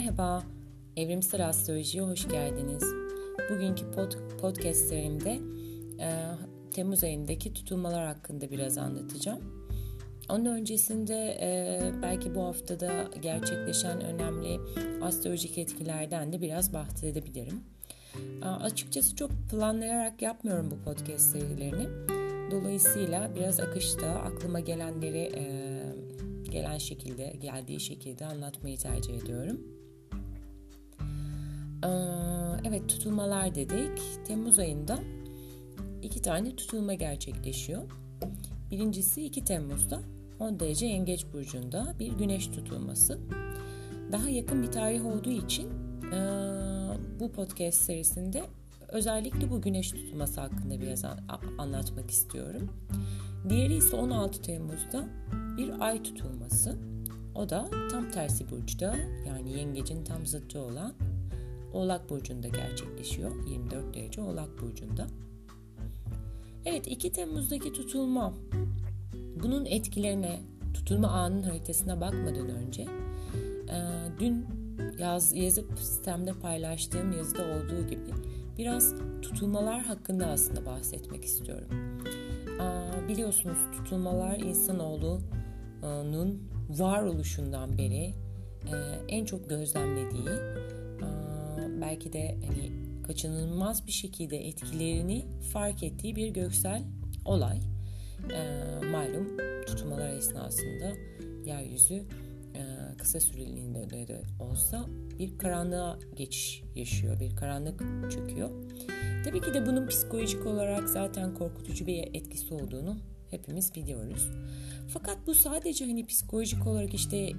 Merhaba, Evrimsel Astroloji'ye hoş geldiniz. Bugünkü pod, podcast e, Temmuz ayındaki tutulmalar hakkında biraz anlatacağım. Onun öncesinde e, belki bu haftada gerçekleşen önemli astrolojik etkilerden de biraz bahsedebilirim. E, açıkçası çok planlayarak yapmıyorum bu podcast serilerini. Dolayısıyla biraz akışta aklıma gelenleri e, gelen şekilde, geldiği şekilde anlatmayı tercih ediyorum. Ee, evet tutulmalar dedik. Temmuz ayında iki tane tutulma gerçekleşiyor. Birincisi 2 Temmuz'da 10 derece Yengeç Burcu'nda bir güneş tutulması. Daha yakın bir tarih olduğu için e, bu podcast serisinde özellikle bu güneş tutulması hakkında biraz anlatmak istiyorum. Diğeri ise 16 Temmuz'da bir ay tutulması. O da tam tersi burçta yani yengecin tam zıttı olan Oğlak Burcu'nda gerçekleşiyor. 24 derece Oğlak Burcu'nda. Evet 2 Temmuz'daki tutulma bunun etkilerine tutulma anın haritasına bakmadan önce e, dün yaz, yazıp sistemde paylaştığım yazıda olduğu gibi biraz tutulmalar hakkında aslında bahsetmek istiyorum. E, biliyorsunuz tutulmalar insanoğlunun varoluşundan beri e, en çok gözlemlediği belki de hani kaçınılmaz bir şekilde etkilerini fark ettiği bir göksel olay. E, malum tutulmalar esnasında yeryüzü e, kısa süreliğinde de olsa bir karanlığa geçiş yaşıyor, bir karanlık çöküyor. Tabii ki de bunun psikolojik olarak zaten korkutucu bir etkisi olduğunu hepimiz biliyoruz. Fakat bu sadece hani psikolojik olarak işte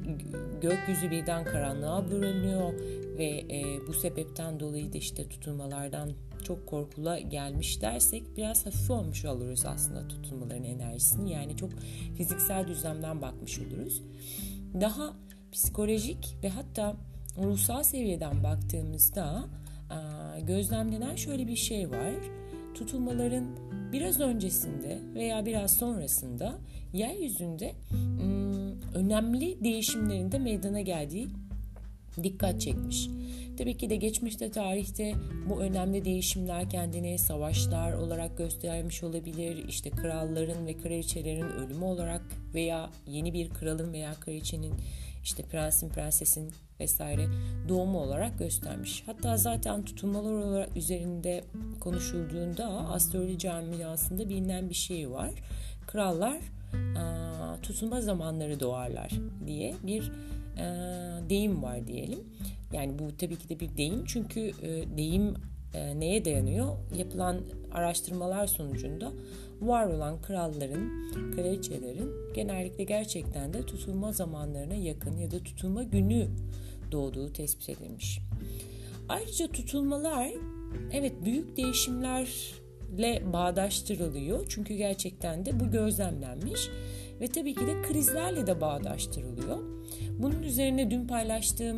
gökyüzü birden karanlığa bürünüyor ve e, bu sebepten dolayı da işte tutulmalardan çok korkula gelmiş dersek biraz hafif olmuş oluruz aslında tutulmaların enerjisini. Yani çok fiziksel düzlemden bakmış oluruz. Daha psikolojik ve hatta ruhsal seviyeden baktığımızda gözlemlenen şöyle bir şey var. Tutulmaların biraz öncesinde veya biraz sonrasında yeryüzünde önemli değişimlerinde meydana geldiği dikkat çekmiş. Tabii ki de geçmişte tarihte bu önemli değişimler kendini savaşlar olarak göstermiş olabilir. İşte kralların ve kraliçelerin ölümü olarak veya yeni bir kralın veya kraliçenin işte prensin prensesin vesaire doğumu olarak göstermiş. Hatta zaten tutulmalar olarak üzerinde konuşulduğunda astroloji camiasında bilinen bir şey var. Krallar tutulma zamanları doğarlar diye bir deyim var diyelim. Yani bu tabii ki de bir deyim çünkü deyim neye dayanıyor? Yapılan araştırmalar sonucunda var olan kralların, kraliçelerin genellikle gerçekten de tutulma zamanlarına yakın ya da tutulma günü doğduğu tespit edilmiş. Ayrıca tutulmalar evet büyük değişimlerle bağdaştırılıyor. Çünkü gerçekten de bu gözlemlenmiş ve tabii ki de krizlerle de bağdaştırılıyor. Bunun üzerine dün paylaştığım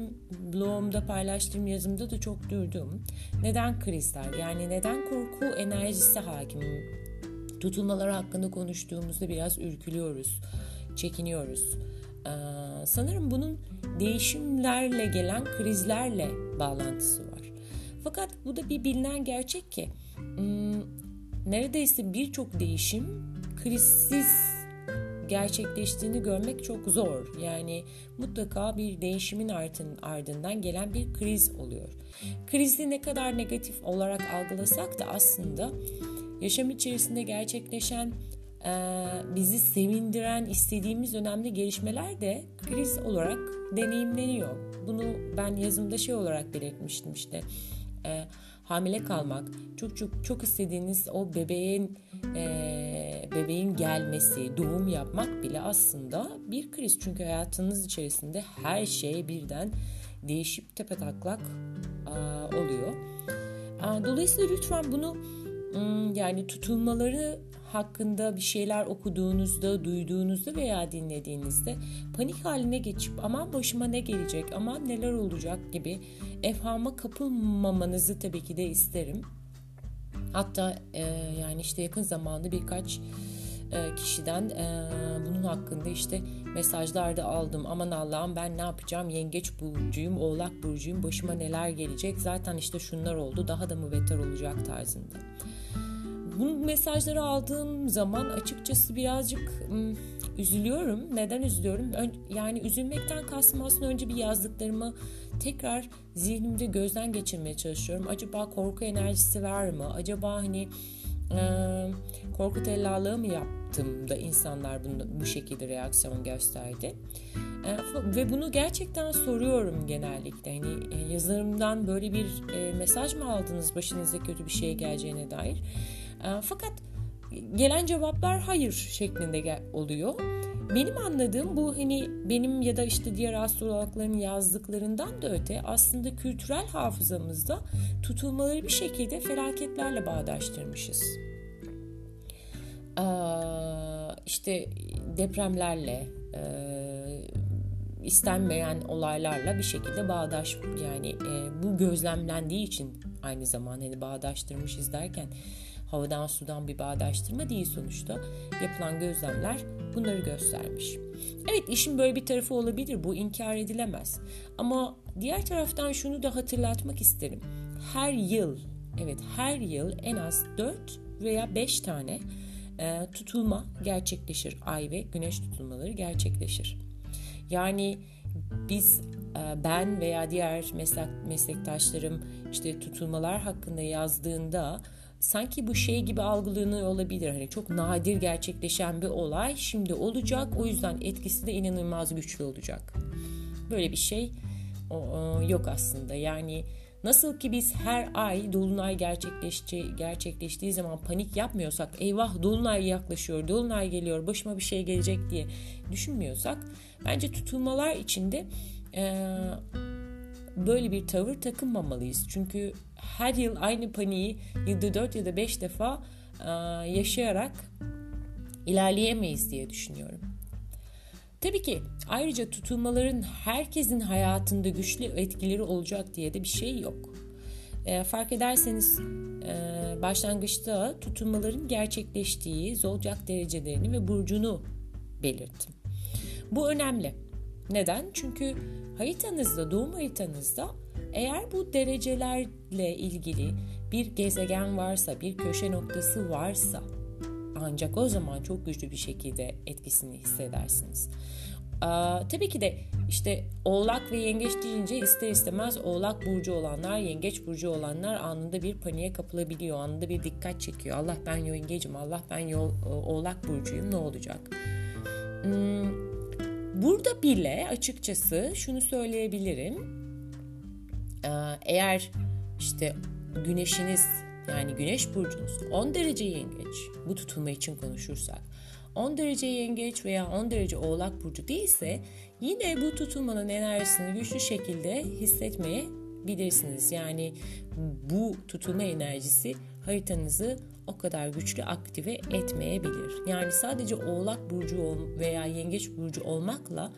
blogumda paylaştığım yazımda da çok durdum. Neden krizler? Yani neden korku enerjisi hakim? Tutulmalar hakkında konuştuğumuzda biraz ürkülüyoruz, çekiniyoruz. Ee, sanırım bunun değişimlerle gelen krizlerle bağlantısı var. Fakat bu da bir bilinen gerçek ki hmm, neredeyse birçok değişim krizsiz gerçekleştiğini görmek çok zor. Yani mutlaka bir değişimin ardından gelen bir kriz oluyor. Krizi ne kadar negatif olarak algılasak da aslında yaşam içerisinde gerçekleşen bizi sevindiren istediğimiz önemli gelişmeler de kriz olarak deneyimleniyor. Bunu ben yazımda şey olarak belirtmiştim işte e, hamile kalmak, çok çok çok istediğiniz o bebeğin e, bebeğin gelmesi, doğum yapmak bile aslında bir kriz. Çünkü hayatınız içerisinde her şey birden değişip tepetaklak e, oluyor. E, dolayısıyla lütfen bunu yani tutulmaları hakkında bir şeyler okuduğunuzda, duyduğunuzda veya dinlediğinizde panik haline geçip aman başıma ne gelecek, aman neler olacak gibi efhama kapılmamanızı tabii ki de isterim. Hatta e, yani işte yakın zamanda birkaç e, kişiden e, bunun hakkında işte mesajlar da aldım. Aman Allah'ım ben ne yapacağım? Yengeç burcuyum, oğlak burcuyum. Başıma neler gelecek? Zaten işte şunlar oldu. Daha da mı beter olacak tarzında. Bu mesajları aldığım zaman açıkçası birazcık üzülüyorum. Neden üzülüyorum? Yani üzülmekten kastım aslında önce bir yazdıklarımı tekrar zihnimde gözden geçirmeye çalışıyorum. Acaba korku enerjisi var mı? Acaba hani e, korku tellallığı mı yaptım da insanlar bunu, bu şekilde reaksiyon gösterdi? Ve bunu gerçekten soruyorum genellikle. Hani e, yazarımdan böyle bir mesaj mı aldınız başınıza kötü bir şey geleceğine dair? E, fakat gelen cevaplar hayır şeklinde oluyor. Benim anladığım bu hani benim ya da işte diğer astrologların yazdıklarından da öte aslında kültürel hafızamızda tutulmaları bir şekilde felaketlerle bağdaştırmışız. Ee, işte depremlerle, e, istenmeyen olaylarla bir şekilde bağdaş yani e, bu gözlemlendiği için aynı zamanda hani bağdaştırmışız derken havadan sudan bir bağdaştırma değil sonuçta. Yapılan gözlemler bunları göstermiş. Evet işin böyle bir tarafı olabilir bu inkar edilemez. Ama diğer taraftan şunu da hatırlatmak isterim. Her yıl evet her yıl en az 4 veya 5 tane e, tutulma gerçekleşir. Ay ve güneş tutulmaları gerçekleşir. Yani biz e, ben veya diğer meslek meslektaşlarım işte tutulmalar hakkında yazdığında sanki bu şey gibi algılanıyor olabilir. Hani çok nadir gerçekleşen bir olay şimdi olacak. O yüzden etkisi de inanılmaz güçlü olacak. Böyle bir şey yok aslında. Yani nasıl ki biz her ay dolunay gerçekleşti, gerçekleştiği zaman panik yapmıyorsak, eyvah dolunay yaklaşıyor, dolunay geliyor, başıma bir şey gelecek diye düşünmüyorsak, bence tutulmalar içinde e, böyle bir tavır takınmamalıyız. Çünkü her yıl aynı paniği yılda 4 ya da 5 defa e, yaşayarak ilerleyemeyiz diye düşünüyorum. Tabii ki ayrıca tutulmaların herkesin hayatında güçlü etkileri olacak diye de bir şey yok. E, fark ederseniz e, başlangıçta tutulmaların gerçekleştiği zolcak derecelerini ve burcunu belirttim. Bu önemli. Neden? Çünkü haritanızda, doğum haritanızda eğer bu derecelerle ilgili bir gezegen varsa, bir köşe noktası varsa ancak o zaman çok güçlü bir şekilde etkisini hissedersiniz. Ee, tabii ki de işte oğlak ve yengeç deyince ister istemez oğlak burcu olanlar, yengeç burcu olanlar anında bir paniğe kapılabiliyor. Anında bir dikkat çekiyor. Allah ben yengecim, Allah ben oğlak burcuyum ne olacak? Hmm, burada bile açıkçası şunu söyleyebilirim. Ee, eğer işte güneşiniz yani güneş burcunuz 10 derece yengeç bu tutulma için konuşursak 10 derece yengeç veya 10 derece oğlak burcu değilse yine bu tutulmanın enerjisini güçlü şekilde hissetmeye bilirsiniz. Yani bu tutulma enerjisi haritanızı o kadar güçlü aktive etmeyebilir. Yani sadece oğlak burcu veya yengeç burcu olmakla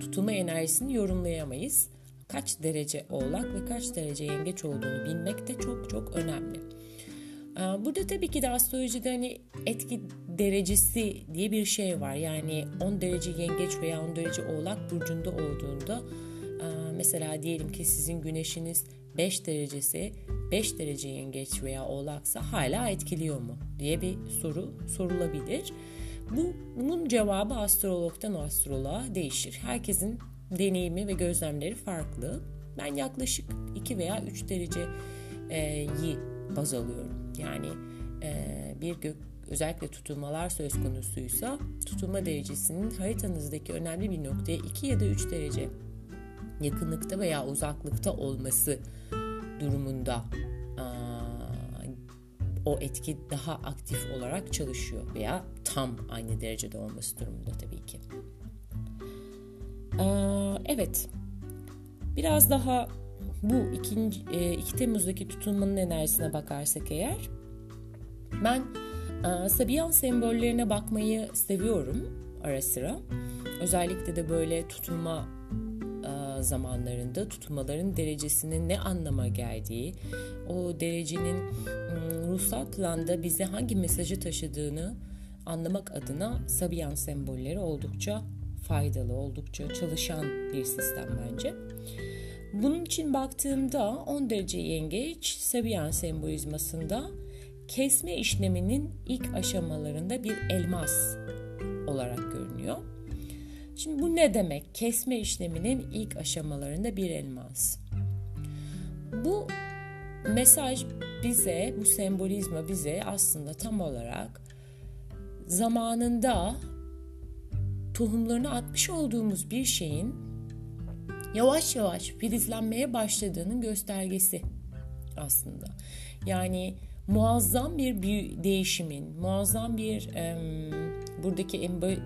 tutulma enerjisini yorumlayamayız kaç derece oğlak ve kaç derece yengeç olduğunu bilmek de çok çok önemli. Burada tabii ki de astrolojide hani etki derecesi diye bir şey var. Yani 10 derece yengeç veya 10 derece oğlak burcunda olduğunda mesela diyelim ki sizin güneşiniz 5 derecesi 5 derece yengeç veya oğlaksa hala etkiliyor mu diye bir soru sorulabilir. Bu, bunun cevabı astrologdan astroloğa değişir. Herkesin deneyimi ve gözlemleri farklı. Ben yaklaşık 2 veya 3 dereceyi baz alıyorum. Yani bir gök özellikle tutulmalar söz konusuysa tutulma derecesinin haritanızdaki önemli bir noktaya 2 ya da 3 derece yakınlıkta veya uzaklıkta olması durumunda o etki daha aktif olarak çalışıyor veya tam aynı derecede olması durumunda tabii ki. Evet, biraz daha bu 2, 2 Temmuz'daki tutulmanın enerjisine bakarsak eğer, ben Sabiyan sembollerine bakmayı seviyorum ara sıra. Özellikle de böyle tutulma zamanlarında tutulmaların derecesinin ne anlama geldiği, o derecenin ruhsal planda bize hangi mesajı taşıdığını anlamak adına Sabian sembolleri oldukça faydalı, oldukça çalışan bir sistem bence. Bunun için baktığımda 10 derece yengeç Sabian sembolizmasında kesme işleminin ilk aşamalarında bir elmas olarak görünüyor. Şimdi bu ne demek? Kesme işleminin ilk aşamalarında bir elmas. Bu mesaj bize, bu sembolizma bize aslında tam olarak zamanında tohumlarını atmış olduğumuz bir şeyin yavaş yavaş filizlenmeye başladığının göstergesi aslında. Yani muazzam bir, değişimin, muazzam bir e, buradaki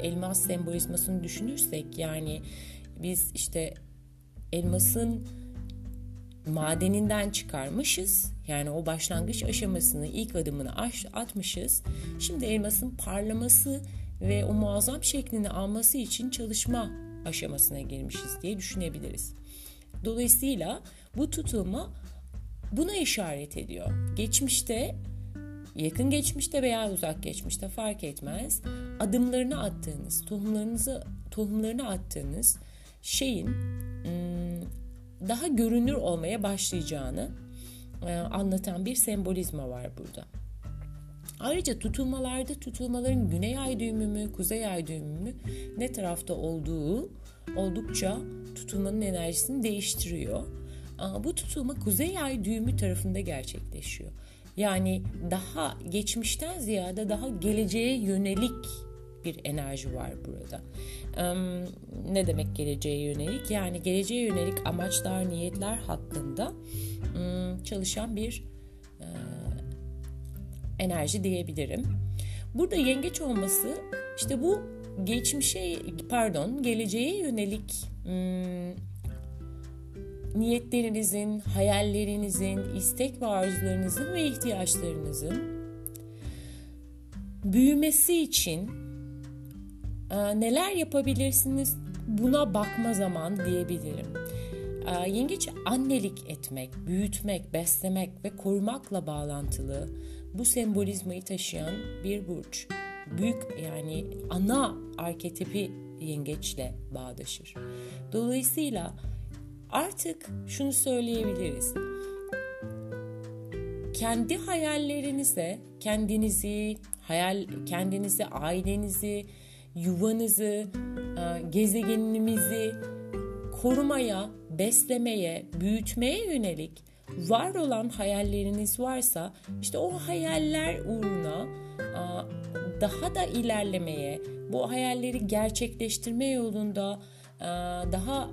elmas sembolizmasını düşünürsek yani biz işte elmasın madeninden çıkarmışız. Yani o başlangıç aşamasını, ilk adımını atmışız. Şimdi elmasın parlaması ve o muazzam şeklini alması için çalışma aşamasına girmişiz diye düşünebiliriz. Dolayısıyla bu tutulma buna işaret ediyor. Geçmişte, yakın geçmişte veya uzak geçmişte fark etmez. Adımlarını attığınız, tohumlarınızı tohumlarını attığınız şeyin daha görünür olmaya başlayacağını anlatan bir sembolizma var burada. Ayrıca tutulmalarda tutulmaların güney ay düğümü mü, kuzey ay düğümü mü ne tarafta olduğu oldukça tutulmanın enerjisini değiştiriyor. Bu tutulma kuzey ay düğümü tarafında gerçekleşiyor. Yani daha geçmişten ziyade daha geleceğe yönelik bir enerji var burada. Ne demek geleceğe yönelik? Yani geleceğe yönelik amaçlar, niyetler hakkında çalışan bir enerji diyebilirim. Burada yengeç olması işte bu geçmişe pardon geleceğe yönelik niyetlerinizin, hayallerinizin, istek ve arzularınızın ve ihtiyaçlarınızın büyümesi için e, neler yapabilirsiniz buna bakma zaman diyebilirim. E, yengeç annelik etmek, büyütmek, beslemek ve korumakla bağlantılı bu sembolizmayı taşıyan bir burç. Büyük yani ana arketipi yengeçle bağdaşır. Dolayısıyla artık şunu söyleyebiliriz. Kendi hayallerinize, kendinizi, hayal kendinizi, ailenizi, yuvanızı, e, gezegenimizi korumaya, beslemeye, büyütmeye yönelik var olan hayalleriniz varsa işte o hayaller uğruna daha da ilerlemeye, bu hayalleri gerçekleştirme yolunda daha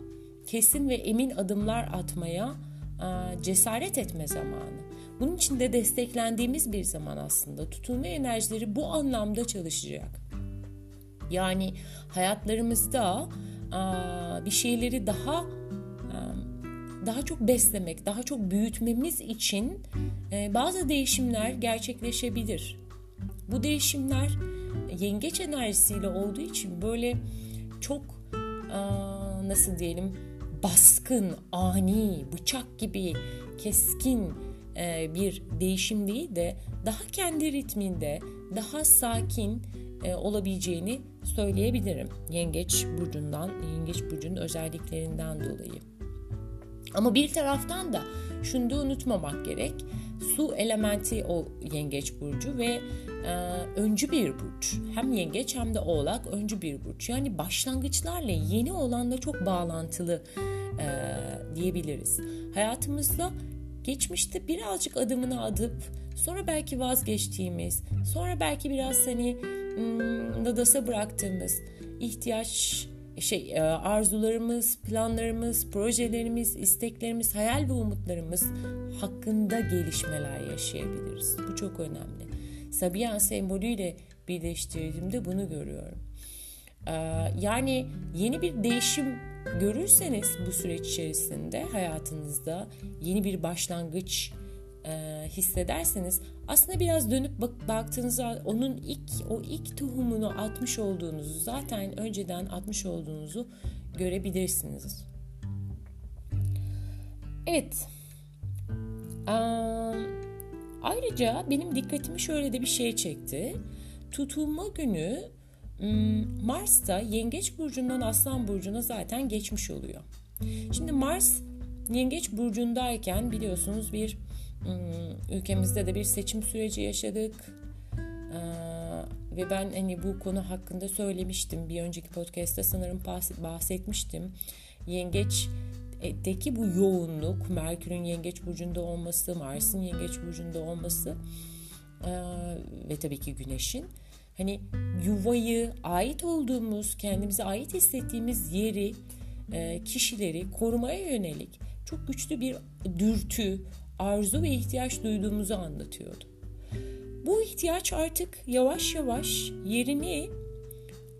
kesin ve emin adımlar atmaya cesaret etme zamanı. Bunun için de desteklendiğimiz bir zaman aslında tutulma enerjileri bu anlamda çalışacak. Yani hayatlarımızda bir şeyleri daha daha çok beslemek, daha çok büyütmemiz için e, bazı değişimler gerçekleşebilir. Bu değişimler yengeç enerjisiyle olduğu için böyle çok nasıl diyelim baskın, ani, bıçak gibi keskin e, bir değişim değil de daha kendi ritminde, daha sakin e, olabileceğini söyleyebilirim. Yengeç burcundan, yengeç burcunun özelliklerinden dolayı. Ama bir taraftan da şunu da unutmamak gerek. Su elementi o yengeç burcu ve öncü bir burç. Hem yengeç hem de oğlak öncü bir burç. Yani başlangıçlarla yeni olanla çok bağlantılı e, diyebiliriz. Hayatımızda geçmişte birazcık adımını atıp sonra belki vazgeçtiğimiz, sonra belki biraz hani hmm, dadasa bıraktığımız ihtiyaç şey e, arzularımız, planlarımız, projelerimiz, isteklerimiz, hayal ve umutlarımız hakkında gelişmeler yaşayabiliriz. Bu çok önemli. Sabian sembolüyle birleştirdiğimde bunu görüyorum. E, yani yeni bir değişim görürseniz bu süreç içerisinde hayatınızda yeni bir başlangıç e, hissederseniz aslında biraz dönüp bak, baktığınızda onun ilk o ilk tohumunu atmış olduğunuzu zaten önceden atmış olduğunuzu görebilirsiniz. Evet. Um, Ayrıca benim dikkatimi şöyle de bir şey çekti. Tutulma günü hmm, Mars'ta Yengeç burcundan Aslan burcuna zaten geçmiş oluyor. Şimdi Mars Yengeç burcundayken biliyorsunuz bir hmm, ülkemizde de bir seçim süreci yaşadık. Ee, ve ben hani bu konu hakkında söylemiştim. Bir önceki podcast'ta sanırım bahsetmiştim. Yengeç Deki bu yoğunluk, Merkür'ün yengeç burcunda olması, Mars'ın yengeç burcunda olması ve tabii ki Güneş'in hani yuvayı, ait olduğumuz, kendimize ait hissettiğimiz yeri, kişileri korumaya yönelik çok güçlü bir dürtü, arzu ve ihtiyaç duyduğumuzu anlatıyordu. Bu ihtiyaç artık yavaş yavaş yerini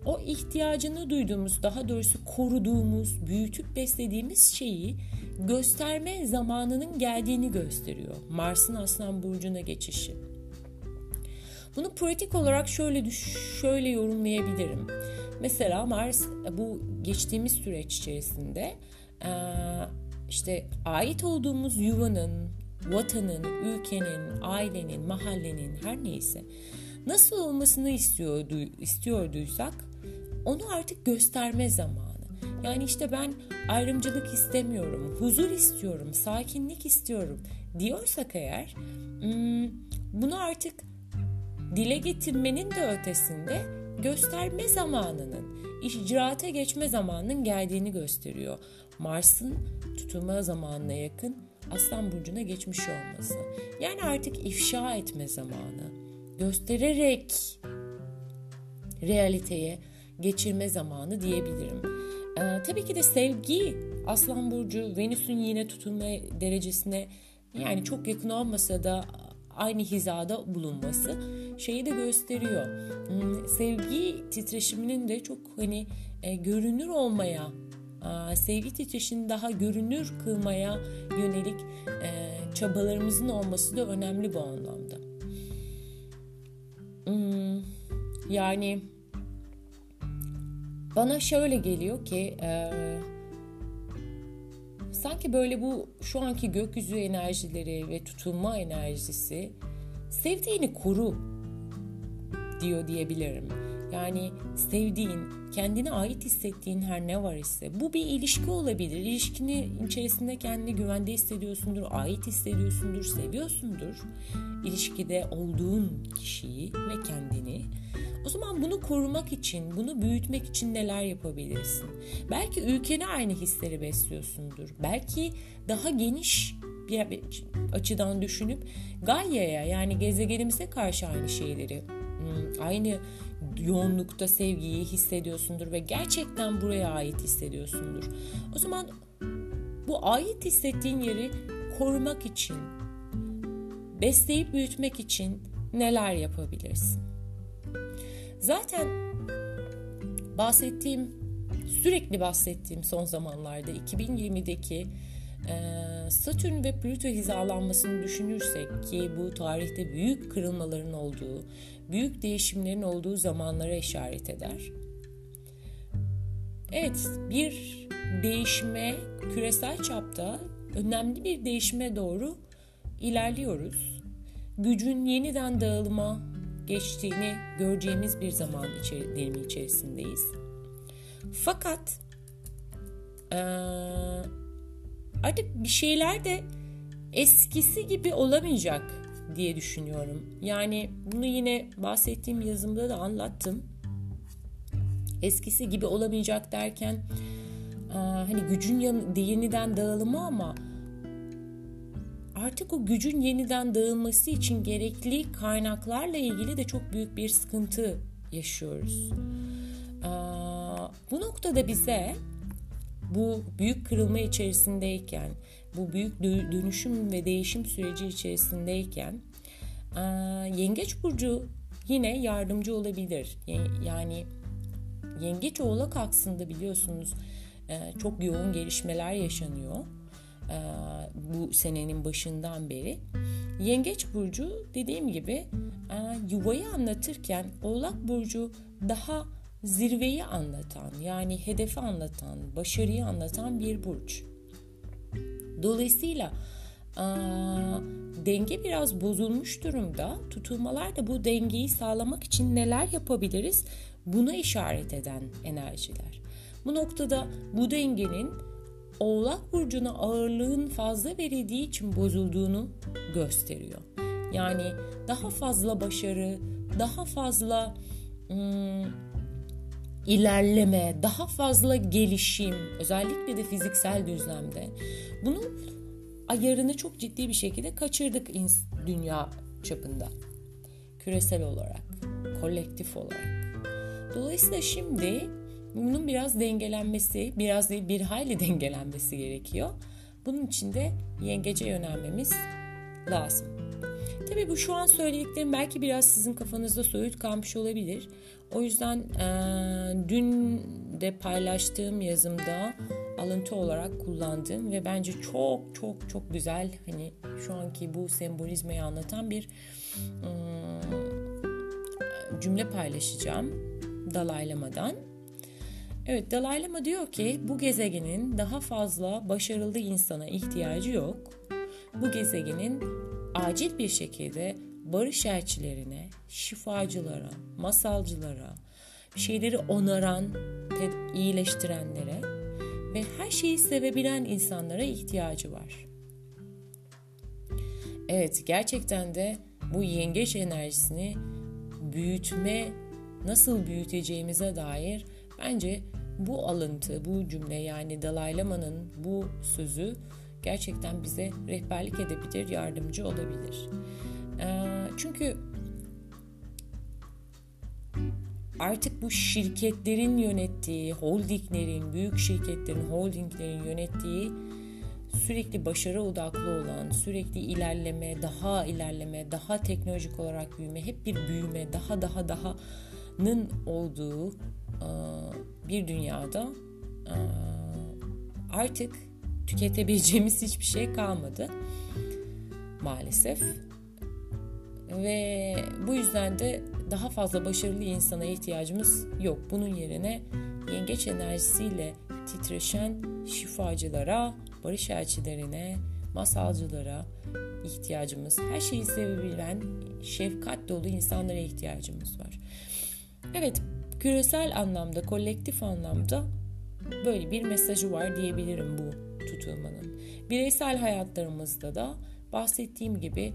o ihtiyacını duyduğumuz, daha doğrusu koruduğumuz, büyütüp beslediğimiz şeyi gösterme zamanının geldiğini gösteriyor. Mars'ın Aslan burcuna geçişi. Bunu pratik olarak şöyle şöyle yorumlayabilirim. Mesela Mars bu geçtiğimiz süreç içerisinde işte ait olduğumuz yuvanın, vatanın, ülkenin, ailenin, mahallenin her neyse nasıl olmasını istiyordu, istiyorduysak onu artık gösterme zamanı. Yani işte ben ayrımcılık istemiyorum, huzur istiyorum, sakinlik istiyorum diyorsak eğer hmm, bunu artık dile getirmenin de ötesinde gösterme zamanının, icraata geçme zamanının geldiğini gösteriyor. Mars'ın tutulma zamanına yakın Aslan Burcu'na geçmiş olması. Yani artık ifşa etme zamanı. Göstererek realiteye geçirme zamanı diyebilirim. Ee, tabii ki de sevgi Aslan Burcu Venüs'ün yine tutulma derecesine yani çok yakın olmasa da aynı hizada bulunması şeyi de gösteriyor. Hmm, sevgi titreşiminin de çok hani e, görünür olmaya, sevgi titreşimini daha görünür kılmaya yönelik e, çabalarımızın olması da önemli bu anlamda. Hmm, yani bana şöyle geliyor ki e, sanki böyle bu şu anki gökyüzü enerjileri ve tutulma enerjisi sevdiğini koru diyor diyebilirim. Yani sevdiğin, kendine ait hissettiğin her ne var ise bu bir ilişki olabilir. İlişkinin içerisinde kendini güvende hissediyorsundur, ait hissediyorsundur, seviyorsundur. İlişkide olduğun kişiyi ve kendini. O zaman bunu korumak için, bunu büyütmek için neler yapabilirsin? Belki ülkene aynı hisleri besliyorsundur. Belki daha geniş bir açıdan düşünüp Gaia'ya yani gezegenimize karşı aynı şeyleri, hmm, aynı yoğunlukta sevgiyi hissediyorsundur ve gerçekten buraya ait hissediyorsundur. O zaman bu ait hissettiğin yeri korumak için, besleyip büyütmek için neler yapabilirsin? Zaten bahsettiğim, sürekli bahsettiğim son zamanlarda 2020'deki e, Satürn ve Plüto hizalanmasını düşünürsek ki bu tarihte büyük kırılmaların olduğu, büyük değişimlerin olduğu zamanlara işaret eder. Evet, bir değişime küresel çapta önemli bir değişime doğru ilerliyoruz. Gücün yeniden dağılıma geçtiğini göreceğimiz bir zaman dilimi içerisindeyiz. Fakat ee, artık bir şeyler de eskisi gibi olamayacak diye düşünüyorum. Yani bunu yine bahsettiğim yazımda da anlattım. Eskisi gibi olamayacak derken hani gücün yeniden dağılımı ama artık o gücün yeniden dağılması için gerekli kaynaklarla ilgili de çok büyük bir sıkıntı yaşıyoruz. Bu noktada bize bu büyük kırılma içerisindeyken, bu büyük dönüşüm ve değişim süreci içerisindeyken Yengeç Burcu yine yardımcı olabilir. Yani Yengeç Oğlak aksında biliyorsunuz çok yoğun gelişmeler yaşanıyor e, bu senenin başından beri. Yengeç burcu dediğim gibi e, yuvayı anlatırken Oğlak burcu daha zirveyi anlatan yani hedefi anlatan, başarıyı anlatan bir burç. Dolayısıyla aa, denge biraz bozulmuş durumda. Tutulmalar da bu dengeyi sağlamak için neler yapabiliriz? Buna işaret eden enerjiler. Bu noktada bu dengenin Oğlak burcuna ağırlığın fazla verildiği için bozulduğunu gösteriyor. Yani daha fazla başarı, daha fazla ım, ilerleme, daha fazla gelişim, özellikle de fiziksel düzlemde. Bunun ayarını çok ciddi bir şekilde kaçırdık dünya çapında. Küresel olarak, kolektif olarak. Dolayısıyla şimdi bunun biraz dengelenmesi, biraz değil bir hayli dengelenmesi gerekiyor. Bunun için de yengece yönelmemiz lazım. Tabii bu şu an söylediklerim belki biraz sizin kafanızda soyut kalmış olabilir. O yüzden e, dün de paylaştığım yazımda alıntı olarak kullandığım ve bence çok çok çok güzel hani şu anki bu sembolizmayı anlatan bir e, cümle paylaşacağım Dalai Lama'dan. Evet Dalai Lama diyor ki bu gezegenin daha fazla başarılı insana ihtiyacı yok. Bu gezegenin acil bir şekilde barış elçilerine, şifacılara, masalcılara, şeyleri onaran, iyileştirenlere ve her şeyi sevebilen insanlara ihtiyacı var. Evet gerçekten de bu yengeç enerjisini büyütme, nasıl büyüteceğimize dair bence bu alıntı, bu cümle yani Dalai Lama'nın bu sözü gerçekten bize rehberlik edebilir, yardımcı olabilir. Çünkü artık bu şirketlerin yönettiği, holdinglerin, büyük şirketlerin, holdinglerin yönettiği sürekli başarı odaklı olan, sürekli ilerleme, daha ilerleme, daha teknolojik olarak büyüme, hep bir büyüme, daha daha dahanın olduğu bir dünyada artık tüketebileceğimiz hiçbir şey kalmadı maalesef. Ve bu yüzden de daha fazla başarılı insana ihtiyacımız yok. Bunun yerine yengeç enerjisiyle titreşen şifacılara, barış elçilerine, masalcılara ihtiyacımız, her şeyi sevebilen, şefkat dolu insanlara ihtiyacımız var. Evet, küresel anlamda, kolektif anlamda böyle bir mesajı var diyebilirim bu tutulmanın. Bireysel hayatlarımızda da bahsettiğim gibi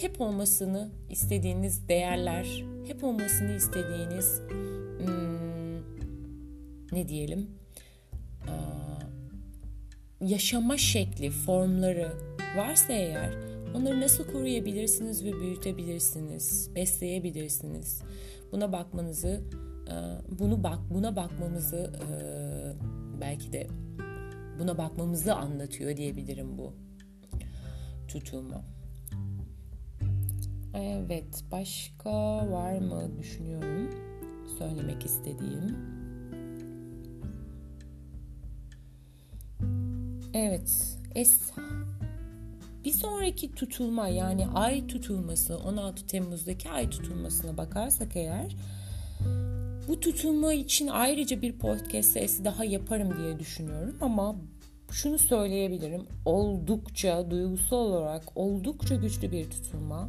hep olmasını istediğiniz değerler, hep olmasını istediğiniz hmm, ne diyelim yaşama şekli, formları varsa eğer onları nasıl koruyabilirsiniz ve büyütebilirsiniz, besleyebilirsiniz. Buna bakmanızı, bunu bak, buna bakmamızı belki de buna bakmamızı anlatıyor diyebilirim bu tutulma. Evet, başka var mı düşünüyorum söylemek istediğim. Evet, es bir sonraki tutulma yani ay tutulması 16 Temmuz'daki ay tutulmasına bakarsak eğer bu tutulma için ayrıca bir podcast serisi daha yaparım diye düşünüyorum ama şunu söyleyebilirim. Oldukça duygusal olarak oldukça güçlü bir tutulma.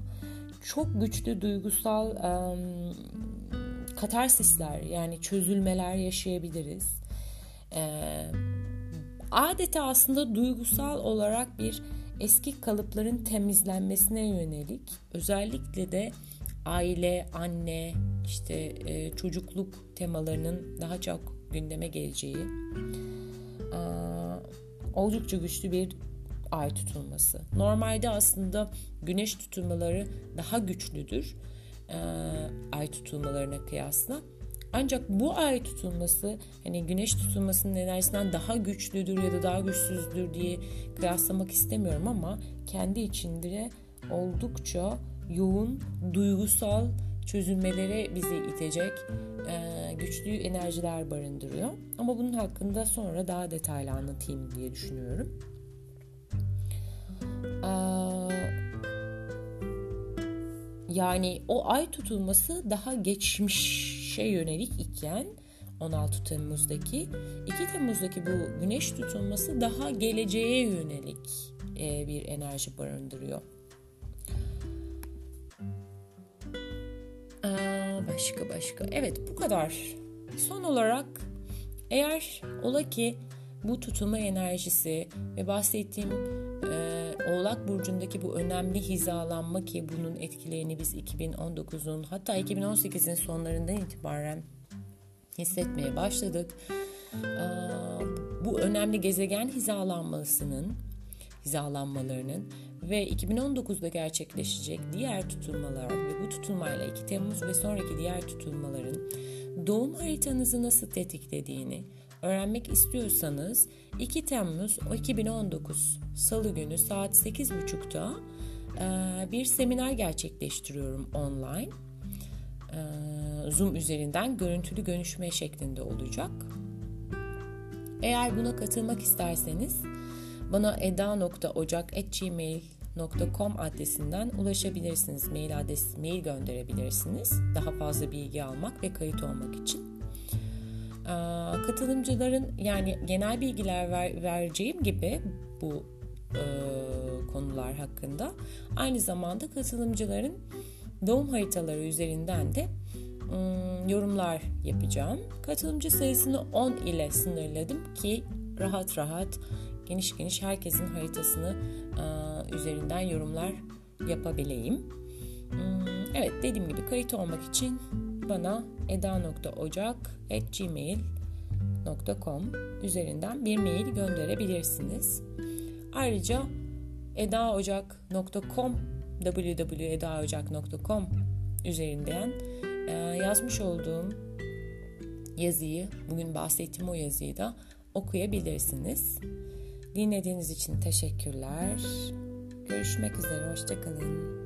Çok güçlü duygusal um, katarsisler yani çözülmeler yaşayabiliriz. Ee, adeta aslında duygusal olarak bir eski kalıpların temizlenmesine yönelik özellikle de aile, anne, işte e, çocukluk temalarının daha çok gündeme geleceği oldukça güçlü bir ay tutulması. Normalde aslında güneş tutulmaları daha güçlüdür e, ay tutulmalarına kıyasla. Ancak bu ay tutulması hani güneş tutulmasının enerjisinden daha güçlüdür ya da daha güçsüzdür diye kıyaslamak istemiyorum ama kendi içinde oldukça yoğun duygusal çözülmelere bizi itecek e, güçlü enerjiler barındırıyor. Ama bunun hakkında sonra daha detaylı anlatayım diye düşünüyorum. Yani o ay tutulması daha geçmişe yönelik iken 16 Temmuz'daki 2 Temmuz'daki bu güneş tutulması daha geleceğe yönelik e, bir enerji barındırıyor. Başka başka. Evet bu kadar. Son olarak eğer ola ki bu tutulma enerjisi ve bahsettiğim Oğlak Burcu'ndaki bu önemli hizalanma ki bunun etkilerini biz 2019'un hatta 2018'in sonlarından itibaren hissetmeye başladık. Bu önemli gezegen hizalanmasının hizalanmalarının ve 2019'da gerçekleşecek diğer tutulmalar ve bu tutulmayla 2 Temmuz ve sonraki diğer tutulmaların doğum haritanızı nasıl tetiklediğini öğrenmek istiyorsanız 2 Temmuz 2019 Salı günü saat 8.30'da e, bir seminer gerçekleştiriyorum online. Zoom üzerinden görüntülü görüşme şeklinde olacak. Eğer buna katılmak isterseniz bana eda.ocak.gmail.com adresinden ulaşabilirsiniz. Mail adresi mail gönderebilirsiniz. Daha fazla bilgi almak ve kayıt olmak için. Katılımcıların yani genel bilgiler ver, vereceğim gibi bu e, konular hakkında aynı zamanda katılımcıların doğum haritaları üzerinden de e, yorumlar yapacağım. Katılımcı sayısını 10 ile sınırladım ki rahat rahat geniş geniş herkesin haritasını e, üzerinden yorumlar yapabileyim. Evet dediğim gibi kayıt olmak için bana eda.ocak.gmail.com üzerinden bir mail gönderebilirsiniz. Ayrıca edaocak.com www.edaocak.com üzerinden e, yazmış olduğum yazıyı, bugün bahsettiğim o yazıyı da okuyabilirsiniz. Dinlediğiniz için teşekkürler. Görüşmek üzere, hoşçakalın.